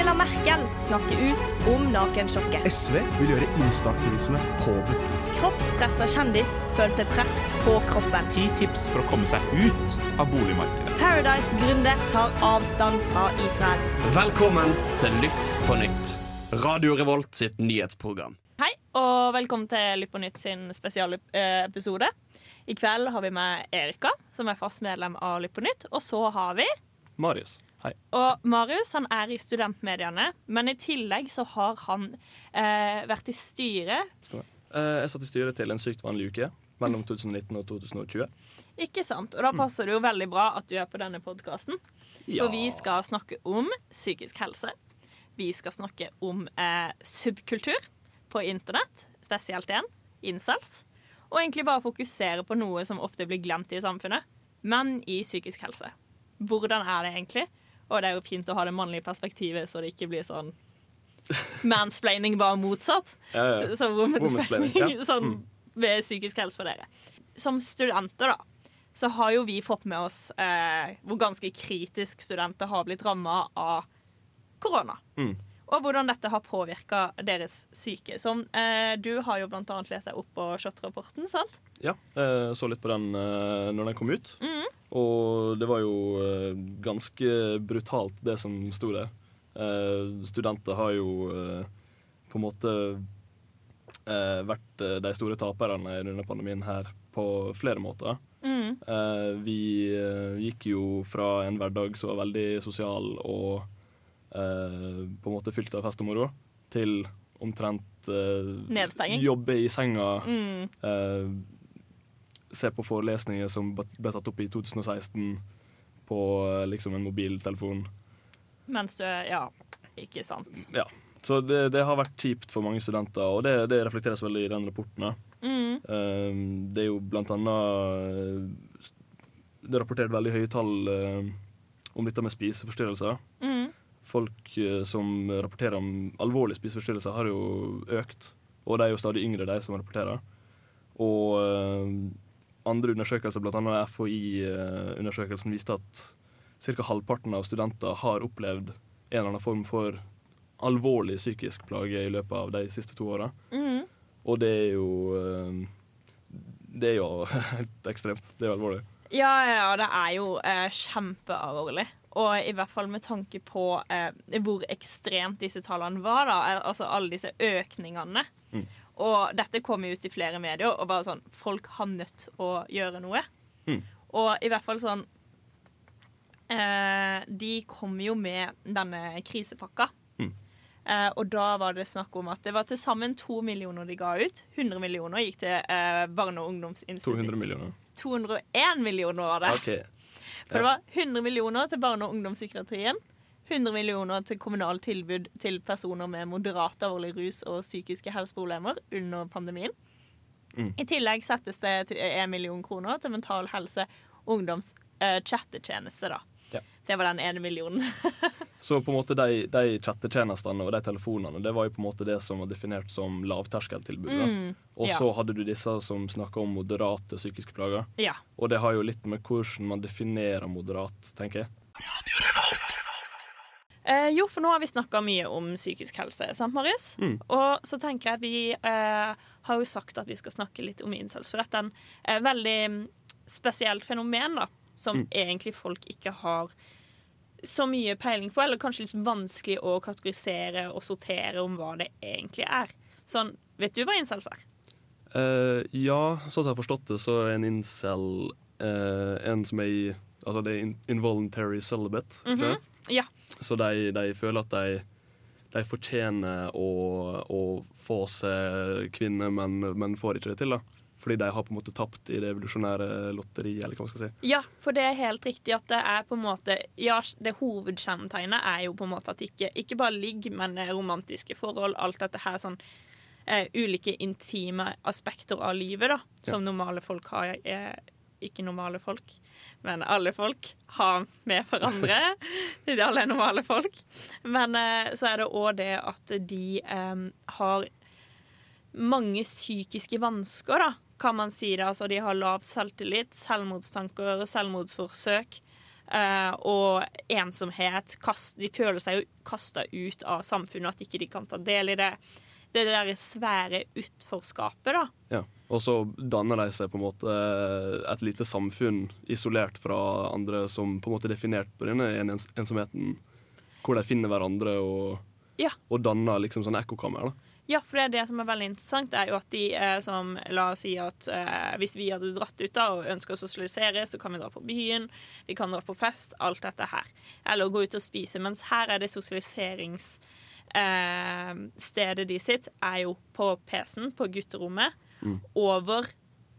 Angela Merkel snakker ut om nakensjokket. SV vil gjøre instaaktivisme påbudt. Kroppspressa kjendis følte press på kroppen. Ti tips for å komme seg ut av boligmarkedet. Paradise-gründer tar avstand fra Israel. Velkommen til Lytt på nytt. Radio Revolt sitt nyhetsprogram. Hei, og velkommen til Lytt på nytt sin spesialepisode. I kveld har vi med Erika, som er fast medlem av Lytt på nytt. Og så har vi Marius, hei. Og Marius han er i studentmediene, men i tillegg så har han eh, vært i styret. Eh, jeg satt i styret til En sykt vanlig uke mellom 2019 og 2020. Ikke sant? Og da passer det jo veldig bra at du er på denne podkasten. Ja. For vi skal snakke om psykisk helse. Vi skal snakke om eh, subkultur på internett, spesielt én, incels. Og egentlig bare fokusere på noe som ofte blir glemt i samfunnet, men i psykisk helse. Hvordan er det egentlig? Og det er jo fint å ha det mannlige perspektivet, så det ikke blir sånn mansplaining bare motsatt. Ja, ja. Så womansplaining Womansplaining, ja. sånn Mm. ved psykisk helse for dere. Som studenter, da, så har jo vi fått med oss eh, hvor ganske kritisk studenter har blitt ramma av korona. Mm. Og hvordan dette har påvirka deres syke. Som eh, du har jo annet lest deg opp på SHoT-rapporten, sant? Ja, jeg så litt på den eh, når den kom ut. Mm. Og det var jo eh, ganske brutalt, det som sto der. Eh, studenter har jo eh, på en måte eh, vært eh, de store taperne denne pandemien her på flere måter. Mm. Eh, vi eh, gikk jo fra en hverdag som var veldig sosial og eh, på en måte fylt av fest og moro, til omtrent eh, Nedstenging. Jobbe i senga, Mm. eh, se på forelesninger som ble tatt opp i 2016 på eh, liksom en mobiltelefon. Mens du Ja, ikke sant. Ja. Så det, det har vært kjipt for mange studenter, og det, det reflekteres veldig i den rapporten. Mm. Eh, det er jo blant annet eh, Det er rapportert veldig høye tall eh, om dette med spiseforstyrrelser. Mm. Folk eh, som rapporterer om alvorlige spiseforstyrrelser, har jo økt. Og det er jo stadig yngre, de som rapporterer. Og eh, andre undersøkelser, bl.a. FHI-undersøkelsen, viste at ca. halvparten av studenter har opplevd en eller annen form for alvorlig psykisk plage i løpet av de siste to åra. Mm. Og det er jo eh, Det er jo helt ekstremt. Det er jo alvorlig. Ja, ja, ja, det er jo eh, kjempealvorlig. Og i hvert fall med tanke på eh, hvor ekstremt disse tallene var, da. eh, Altså alle disse økningene. Mm. Og dette kom jo ut i flere medier, og bare sånn Folk har nødt å gjøre noe. Mm. Og i hvert fall sånn eh, De kom jo med denne krisepakka. Mm. Eh, og da var det snakk om at det var til sammen to millioner de ga ut. 100 millioner gikk til eh, barne- og ungdomsinstituttet. 200 millioner. 201 millioner var det. OK. For det var 100 millioner til barne- og ungdomspsykiatrien. 100 millioner til kommunalt tilbud til personer med moderat alvorlig rus og psykiske helseproblemer under pandemien. Mm. I tillegg settes det 1 million kroner til Mental Helse ungdoms uh, chattetjeneste. da. Ja. Det var den ene millionen. Så på en måte de, de chattetjenestene og de telefonene Det var jo på en måte det som var definert som lavterskeltilbud. Mm, Og ja. så hadde du disse som snakka om moderate psykiske plager. ja. Og det har jo litt med hvordan man definerer moderat, tenker jeg. Eh, jo, for nå har vi snakka mye om psykisk helse, sant, Marius? Mm. Og så tenker jeg at vi eh, har jo sagt at vi skal snakke litt om incels, for dette er en eh, veldig mm, spesielt fenomen, da, som Mm. egentlig folk ikke har så mye peiling på, eller kanskje litt vanskelig å kategorisere og sortere om hva det egentlig er. Sånn, vet du hva incels er? Uh, ja, sånn som jeg har forstått det, så er en incel uh, en som er i Altså det er involuntary celibate. Mm -hmm. Ja. Så de, de føler at de, de fortjener å, å få seg kvinne, men, men får ikke det til. da. Fordi de har på en måte tapt i det evolusjonære lotteriet. eller hva man skal si. Ja, for det er helt riktig at det er på en måte Ja, det hovedkjennetegnet er jo på en måte at ikke, ikke bare ligg, men eh, romantiske forhold. Alt dette her sånn eh, Ulike intime aspekter av livet, da. Som normale folk har. Er, ikke normale folk, men alle folk har med hverandre. De alle er normale folk. Men eh, så er det òg det at de eh, har mange psykiske vansker, da, kan man si det. Altså, de har lav selvtillit, selvmordstanker, selvmordsforsøk. eh, og ensomhet. Kast, de føler seg jo kasta ut av samfunnet, at ikke de kan ta del i det. Det der svære utforskapet, da. Ja. Og så danner de seg på en måte et lite samfunn isolert fra andre som på en måte er definert på denne ens ensomheten. Hvor de finner hverandre og, Ja. og danner liksom sånne ekkokammer. da. Ja, for det, er det som er veldig interessant, er jo at de eh, som La oss si at eh, hvis vi hadde dratt ut da og ønsker å sosialisere, så kan vi dra på byen, vi kan dra på fest, alt dette her. Eller gå ut og spise. Mens her er det sosialiseringsstedet eh, de sitt er jo på PC-en, på gutterommet, over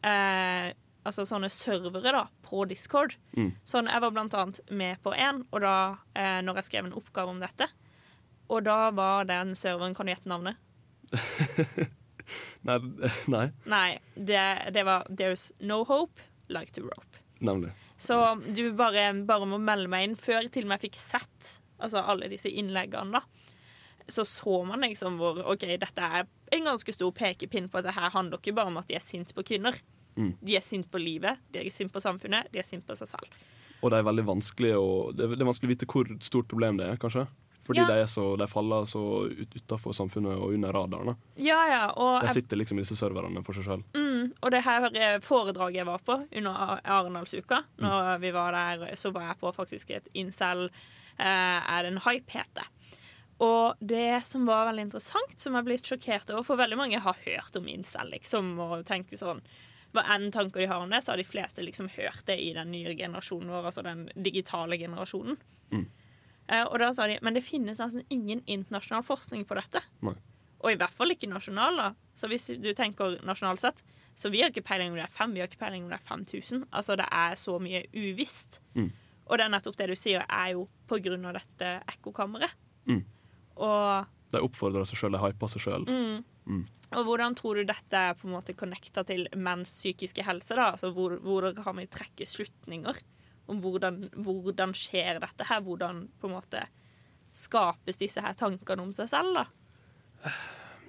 eh, altså sånne servere da, på Discord. Mm. Sånn, Jeg var blant annet med på en, og da, eh, når jeg skrev en oppgave om dette. Og da var den serveren Kan du gjette navnet? Nei, nei, Nei, det, det var There's no hope like the rope. nemlig. Så du bare, bare må melde meg inn. Før til og med jeg fikk sett altså alle disse innleggene, da, så så man liksom hvor OK, dette er en ganske stor pekepinn på at det her handler ikke bare om at de er sint på kvinner. Mm. De er sint på livet, de er sint på samfunnet, de er sint på seg selv. Og det er veldig vanskelig å, det er, det er vanskelig å vite hvor stort problem det er, kanskje. Fordi Ja. de, er så, de faller så ut, utafor samfunnet og under radaren. Ja, ja, og De sitter liksom i disse serverne for seg sjøl. Mm, og det her er foredraget jeg var på under Ar- Arendalsuka, når vi var der, så var jeg på faktisk et incel eh, er det en hype heter. Og det som var veldig interessant, som jeg er blitt sjokkert over, for veldig mange har hørt om incel, liksom, og tenker sånn hva enn tanker de har om det, så har de fleste liksom hørt det i den nye generasjonen vår, altså den digitale generasjonen. Eh, og da sa de men det finnes nesten ingen internasjonal forskning på dette. Nei. Og i hvert fall ikke nasjonal. da. Så hvis du tenker nasjonalt sett, så vi har ikke peiling om det er fem, vi har ikke peiling om det er 5000. Altså det er så mye uvisst. Mm. Og det er nettopp det du sier, er jo på grunn av dette ekkokammeret. Mm. Og, De oppfordrer seg sjøl, de hyper seg sjøl. mm, og hvordan tror du dette er på en måte connecta til menns psykiske helse? da? Altså hvor, Hvordan kan vi trekke slutninger om hvordan, hvordan skjer dette her? Hvordan på en måte skapes disse her tankene om seg selv? da?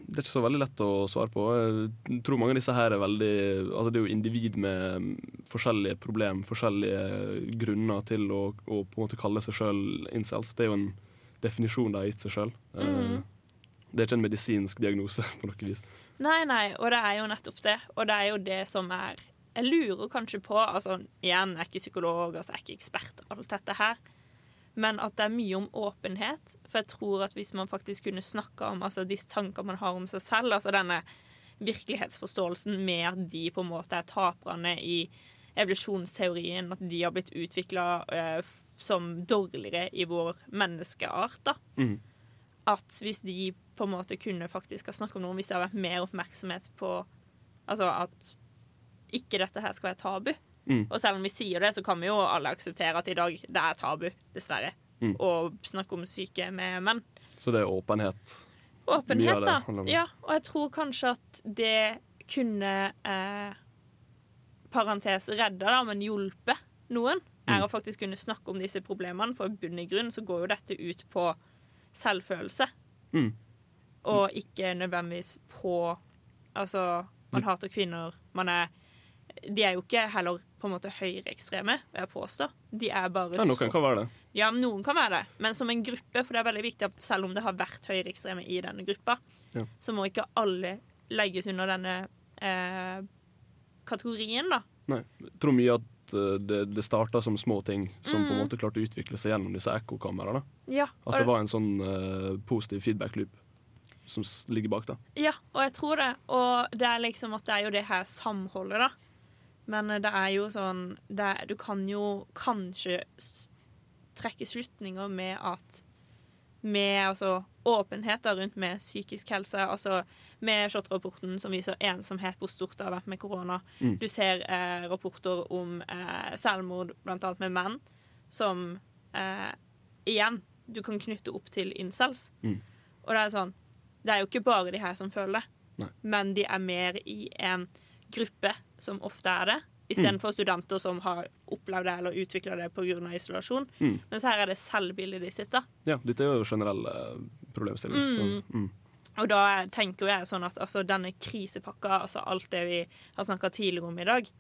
Det er ikke så veldig lett å svare på. Jeg tror mange av disse her er veldig Altså det er jo individ med forskjellige problem, forskjellige grunner til å, å på en måte kalle seg sjøl incels. Det er jo en definisjon de har gitt seg sjøl. Mm. Det er ikke en medisinsk diagnose på noe vis. Nei, nei, og det er jo nettopp det. Og det er jo det som er Jeg lurer kanskje på altså Igjen, jeg er ikke psykolog, altså jeg er ikke ekspert, alt dette her. Men at det er mye om åpenhet. For jeg tror at hvis man faktisk kunne snakka om altså, disse tankene man har om seg selv, altså denne virkelighetsforståelsen med at de på en måte er taperne i evolusjonsteorien, at de har blitt utvikla som dårligere i vår menneskeart, da. Mm. At hvis de på en måte kunne faktisk ha snakket om noe, hvis det hadde vært mer oppmerksomhet på Altså at ikke dette her skal være tabu. Mm. Og selv om vi sier det, så kan vi jo alle akseptere at i dag det er tabu, dessverre, Mm. å snakke om syke med menn. Så det er åpenhet. Åpenhet, da. Ja, og jeg tror kanskje at det kunne eh, parentes redda, da, men hjulpet noen, er Mm. å faktisk kunne snakke om disse problemene. For i bunn i grunn så går jo dette ut på selvfølelse, Mm. og ikke nødvendigvis på Altså, man hater kvinner, man er De er jo ikke heller på en måte høyreekstreme, vil jeg påstå. De er bare Ja, noen kan være det. ja, noen kan være det, men som en gruppe. For det er veldig viktig at selv om det har vært høyreekstreme i denne gruppa, Ja. så må ikke alle legges under denne eh, kategorien, da. Nei. Jeg tror mye at eh, det, det starta som små ting som på en Mm. måte klarte å utvikle seg gjennom disse ekkokameraene. Ja, At det var en sånn eh, positiv feedback-loop som ligger bak. da. ja, og jeg tror det. Og det er liksom at det er jo det her samholdet, da. Men eh, det er jo sånn er, Du kan jo kanskje trekke slutninger med at med altså, åpenhet rundt med psykisk helse. Altså med SHoT-rapporten som viser ensomhet, hvor stort det har vært med korona. Mm. Du ser eh, rapporter om eh, selvmord, blant annet med menn, som eh, igjen du kan knytte opp til incels. Mm. Og det er sånn Det er jo ikke bare de her som føler det, Nei. men de er mer i en gruppe som ofte er det. Istedenfor studenter som har opplevd det eller utvikla det pga. isolasjon. Mm. Mens her er det selvbildet de sitter. Ja, dette er jo generelle problemstillinger. Mm. Så, mm. Og da tenker jeg sånn at altså, denne krisepakka, altså alt det vi har snakka tidligere om i dag,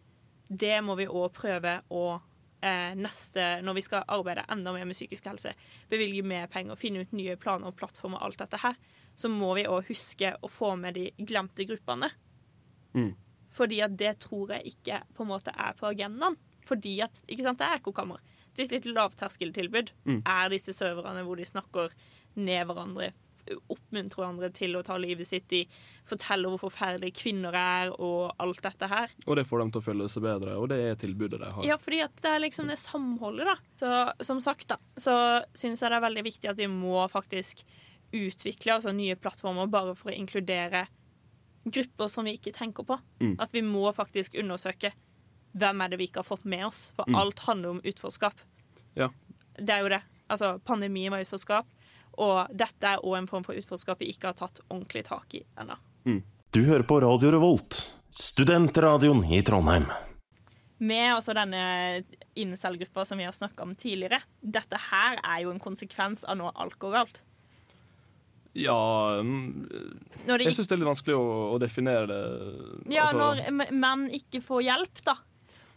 det må vi òg prøve å eh, neste Når vi skal arbeide enda mer med psykisk helse, bevilge mer penger, finne ut nye planer og plattformer, og alt dette her, så må vi òg huske å få med de glemte gruppene. Mm. Fordi at det tror jeg ikke på en måte er på agendaen. Fordi at, ikke sant, Det er ekkokammer. Det er et litt lavterskeltilbud. Mm. Er disse serverne hvor de snakker ned hverandre, oppmuntrer hverandre til å ta livet sitt, i, forteller hvor forferdelige kvinner er, og alt dette her. Og det får dem til å føle seg bedre, og det er tilbudet de har. Ja, fordi at det er liksom det samholdet, da. Så som sagt, da, så syns jeg det er veldig viktig at vi må faktisk utvikle altså nye plattformer bare for å inkludere grupper som vi ikke tenker på. Mm. At vi må faktisk undersøke hvem er det vi ikke har fått med oss. For Mm. alt handler om utforskap. Ja. Det er jo det. Altså, pandemien var utforskap, og dette er òg en form for utforskap vi ikke har tatt ordentlig tak i ennå. Du hører på Radio Revolt, studentradioen i Trondheim. Med også denne incel-gruppa som vi har snakka om tidligere. Dette her er jo en konsekvens av noe galt. Ja det Jeg syns det er litt vanskelig å, å definere det. Ja, Altså, når menn ikke får hjelp, da,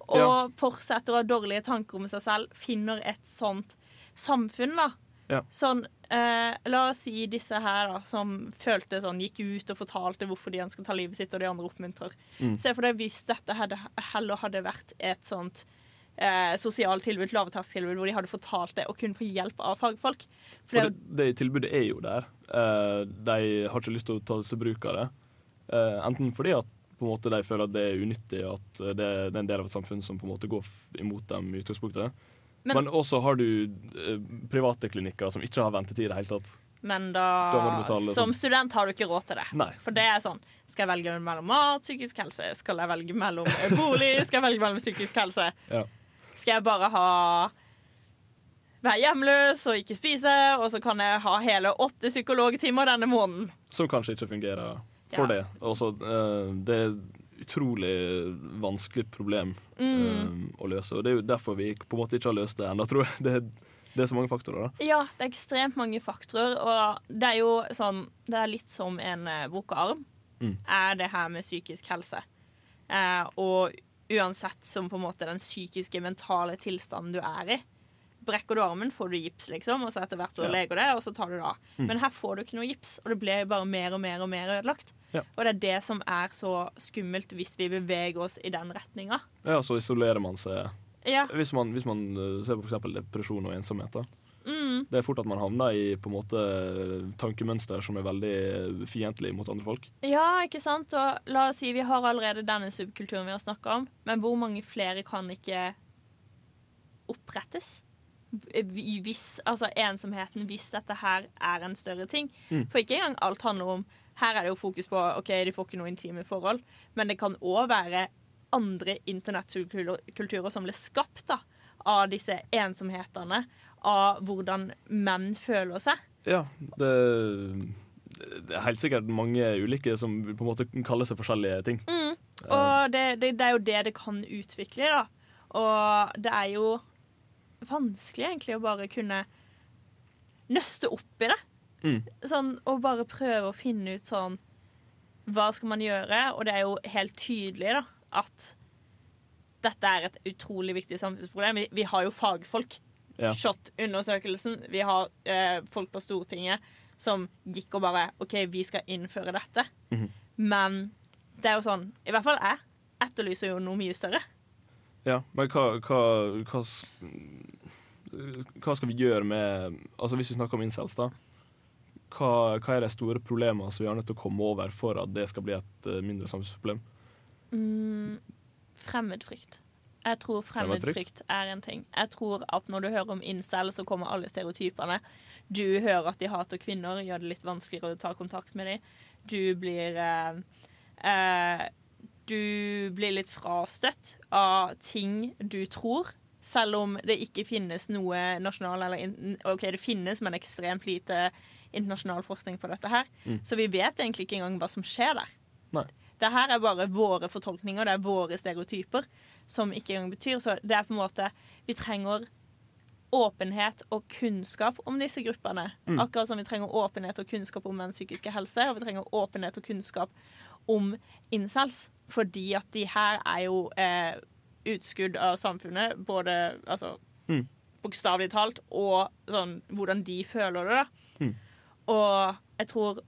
og Ja. fortsetter å ha dårlige tanker om seg selv, finner et sånt samfunn, da. Ja. Sånn, eh, La oss si disse her da, som følte sånn, gikk ut og fortalte hvorfor de ønsker å ta livet sitt, og de andre oppmuntrer. Mm. Se for deg hvis dette hadde, heller hadde vært et sånt eh, sosialt tilbud, lavterskeltilbud, hvor de hadde fortalt det og kunne få hjelp av fagfolk. For det, det, det tilbudet er jo der. Eh, de har ikke lyst til å ta seg bruk av det. Eh, enten fordi at på en måte de føler at det er unyttig, at eh, det, det er en del av et samfunn som på en måte går imot dem i utgangspunktet. Men- Men, også har du private klinikker som ikke har ventetid i det hele tatt. Men da, Da som sånn. student har du ikke råd til det. Nei. For det er sånn Skal jeg velge mellom mat, psykisk helse? Skal jeg velge mellom bolig? Skal jeg velge mellom psykisk helse? Ja. Skal jeg bare ha være hjemløs og ikke spise, og så kan jeg ha hele åtte psykologtimer denne måneden? Som kanskje ikke fungerer for Ja. det. Også, eh, det er et utrolig vanskelig problem Mm. eh, å løse. Og det er jo derfor vi på en måte ikke har løst det ennå, tror jeg. Det, er- det er så mange faktorer. da. Ja, det er ekstremt mange faktorer, og det er jo sånn Det er litt som en uh, arm. Mm. Er det her med psykisk helse. Eh, og uansett som på en måte den psykiske, mentale tilstanden du er i. Brekker du armen, får du gips, liksom, og så etter hvert så Ja. leger det, og så tar du det av. Mm. Men her får du ikke noe gips, og det blir bare mer og mer og mer ødelagt. Ja. Og det er det som er så skummelt hvis vi beveger oss i den retninga. Ja, så isolerer man seg. Ja. Hvis man, hvis man eh, ser på f.eks. depresjon og ensomhet, da. Mm. Det er fort at man havner i på en måte tankemønster som er veldig fiendtlig mot andre folk. Ja, ikke sant? Og la oss si vi har allerede denne subkulturen vi har snakka om, men hvor mange flere kan ikke opprettes? Hvis, altså ensomheten, hvis dette her er en større ting. Mm. For ikke engang alt handler om Her er det jo fokus på OK, de får ikke noe intime forhold, men det kan òg være andre internettkulturer som ble skapt da, av disse ensomhetene, av hvordan menn føler seg. Ja, det, det er helt sikkert mange ulike som på en måte kaller seg forskjellige ting. Mm. Og det, det, det er jo det det kan utvikle, da. Og det er jo vanskelig egentlig å bare kunne nøste opp i det. Mm. Sånn, og bare prøve å finne ut sånn Hva skal man gjøre? Og det er jo helt tydelig da, at dette er et utrolig viktig samfunnsproblem. Vi, vi har jo fagfolk. Ja. SHoT-undersøkelsen. Vi har eh, folk på Stortinget som gikk og bare OK, vi skal innføre dette. Mhm. Men det er jo sånn I hvert fall jeg etterlyser jo noe mye større. Ja, men hva, hva, hva, hva skal vi gjøre med Altså Hvis vi snakker om incels, da. Hva, hva er de store problemene som vi har nødt til å komme over for at det skal bli et eh, mindre samfunnsproblem? Mm, fremmedfrykt. Jeg tror fremmedfrykt er en ting. Jeg tror at når du hører om incel, så kommer alle stereotypene. Du hører at de hater kvinner, gjør det litt vanskeligere å ta kontakt med dem. Du blir eh, eh, Du blir litt frastøtt av ting du tror. Selv om det ikke finnes noe nasjonal eller OK, det finnes, men ekstremt lite internasjonal forskning på dette her. Mm. Så vi vet egentlig ikke engang hva som skjer der. Nei. Det her er bare våre fortolkninger, det er våre stereotyper, som ikke engang betyr. Så det er på en måte Vi trenger åpenhet og kunnskap om disse gruppene. Mm. Akkurat som vi trenger åpenhet og kunnskap om menns psykiske helse, og vi trenger åpenhet og kunnskap om incels. Fordi at de her er jo eh, utskudd av samfunnet, både altså Mm. bokstavelig talt, og sånn hvordan de føler det, da. Mm. Og jeg tror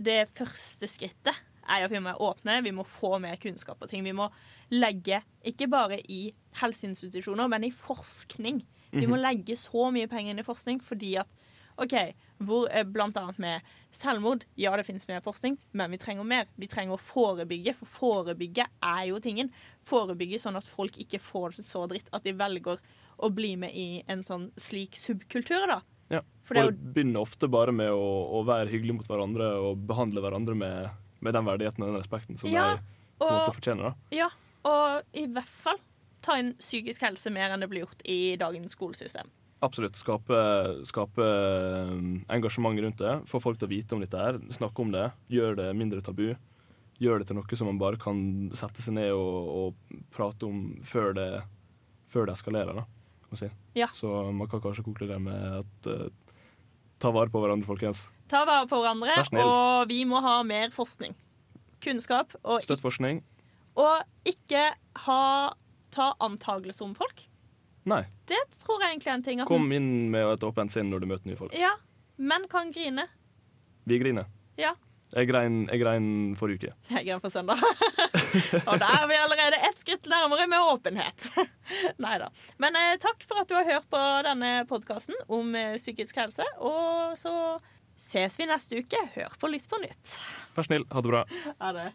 det første skrittet er at vi må åpne, vi må få mer kunnskap på ting. Vi må legge, ikke bare i helseinstitusjoner, men i forskning. Vi må legge så mye penger inn i forskning fordi at OK, hvor, eh, blant annet med selvmord. Ja, det finnes mer forskning, men vi trenger mer. Vi trenger å forebygge, for forebygge er jo tingen. Forebygge sånn at folk ikke får det så dritt at de velger å bli med i en sånn slik subkultur, da. Ja. For det Og det begynner ofte bare med å, å være hyggelig mot hverandre og behandle hverandre med, med den verdigheten og den respekten som Ja, de måtte fortjene. da. ja, og i hvert fall ta inn psykisk helse mer enn det blir gjort i dagens skolesystem. Absolutt. Skape, skape um, engasjement rundt det. Få folk til å vite om dette her. Snakke om det. Gjør det mindre tabu. Gjør det til noe som man bare kan sette seg ned og, og prate om før det, før det eskalerer. Da, kan man si. Ja. Så man kan kanskje konkludere med at uh, ta vare på hverandre, folkens. Ta vare på hverandre, og vi må ha mer forskning. Kunnskap, og, Støtt forskning. og ikke ha, ta antagelser om folk. Nei. Det tror jeg egentlig er en ting. Kom inn med et åpent sinn når du møter nye folk. Ja, menn kan grine. Vi griner. Ja. Jeg grein, jeg grein forrige uke. Jeg griner for søndag. og da er vi allerede ett skritt nærmere med åpenhet. Nei da. Men eh, takk for at du har hørt på denne podkasten om eh, psykisk helse. Og så ses vi neste uke. Hør på Lytt på nytt. Vær snill. Ha det bra. Ha det.